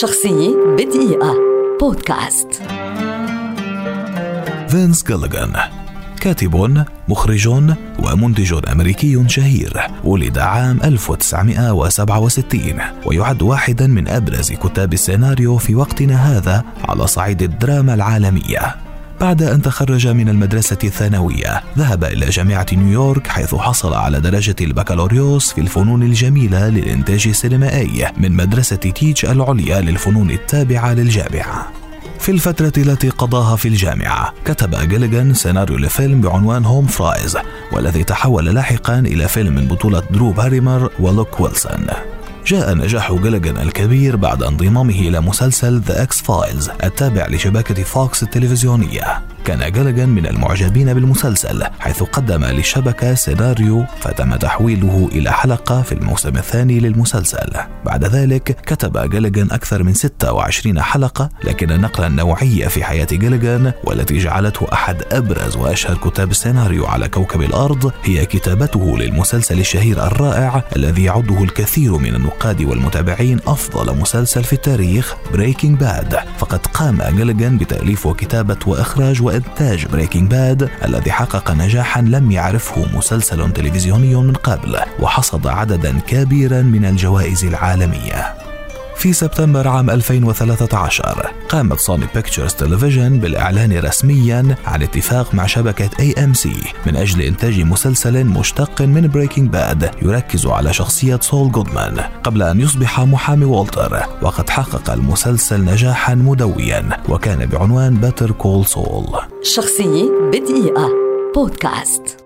شخصية بدقيقة. بودكاست. فينس جيليغان كاتب مخرج ومنتج أمريكي شهير ولد عام 1967 ويعد واحدا من أبرز كتاب السيناريو في وقتنا هذا على صعيد الدراما العالمية. بعد أن تخرج من المدرسة الثانوية ذهب إلى جامعة نيويورك حيث حصل على درجة البكالوريوس في الفنون الجميلة للإنتاج السينمائي من مدرسة تيش العليا للفنون التابعة للجامعة. في الفترة التي قضاها في الجامعة كتب جيليغان سيناريو لفيلم بعنوان Home Fries والذي تحول لاحقا إلى فيلم من بطولة درو باريمور ولوك ويلسون. جاء نجاح جيليغان الكبير بعد انضمامه إلى مسلسل The X-Files التابع لشبكة فوكس التلفزيونية. كان جيليغان من المعجبين بالمسلسل حيث قدم للشبكة سيناريو فتم تحويله إلى حلقة في الموسم الثاني للمسلسل. بعد ذلك كتب جيليغان أكثر من 26 حلقة لكن النقلة النوعية في حياة جيليغان والتي جعلته أحد أبرز وأشهر كتاب السيناريو على كوكب الأرض هي كتابته للمسلسل الشهير الرائع الذي يعده الكثير من النقاد والمتابعين أفضل مسلسل في التاريخ Breaking Bad فقد قام جيليغان بتأليف وكتابة وإخراج وإنتاج Breaking Bad الذي حقق نجاحا لم يعرفه مسلسل تلفزيوني من قبل وحصد عددا كبيرا من الجوائز العالمية. في سبتمبر عام 2013 قامت سوني بيكتشرز تلفزيون بالإعلان رسميا عن اتفاق مع شبكة AMC من أجل إنتاج مسلسل مشتق من Breaking Bad يركز على شخصية سول جودمان. قبل أن يصبح محامي والتر وقد حقق المسلسل نجاحا مدويا وكان بعنوان Better Call Saul شخصية بدقيقة. بودكاست.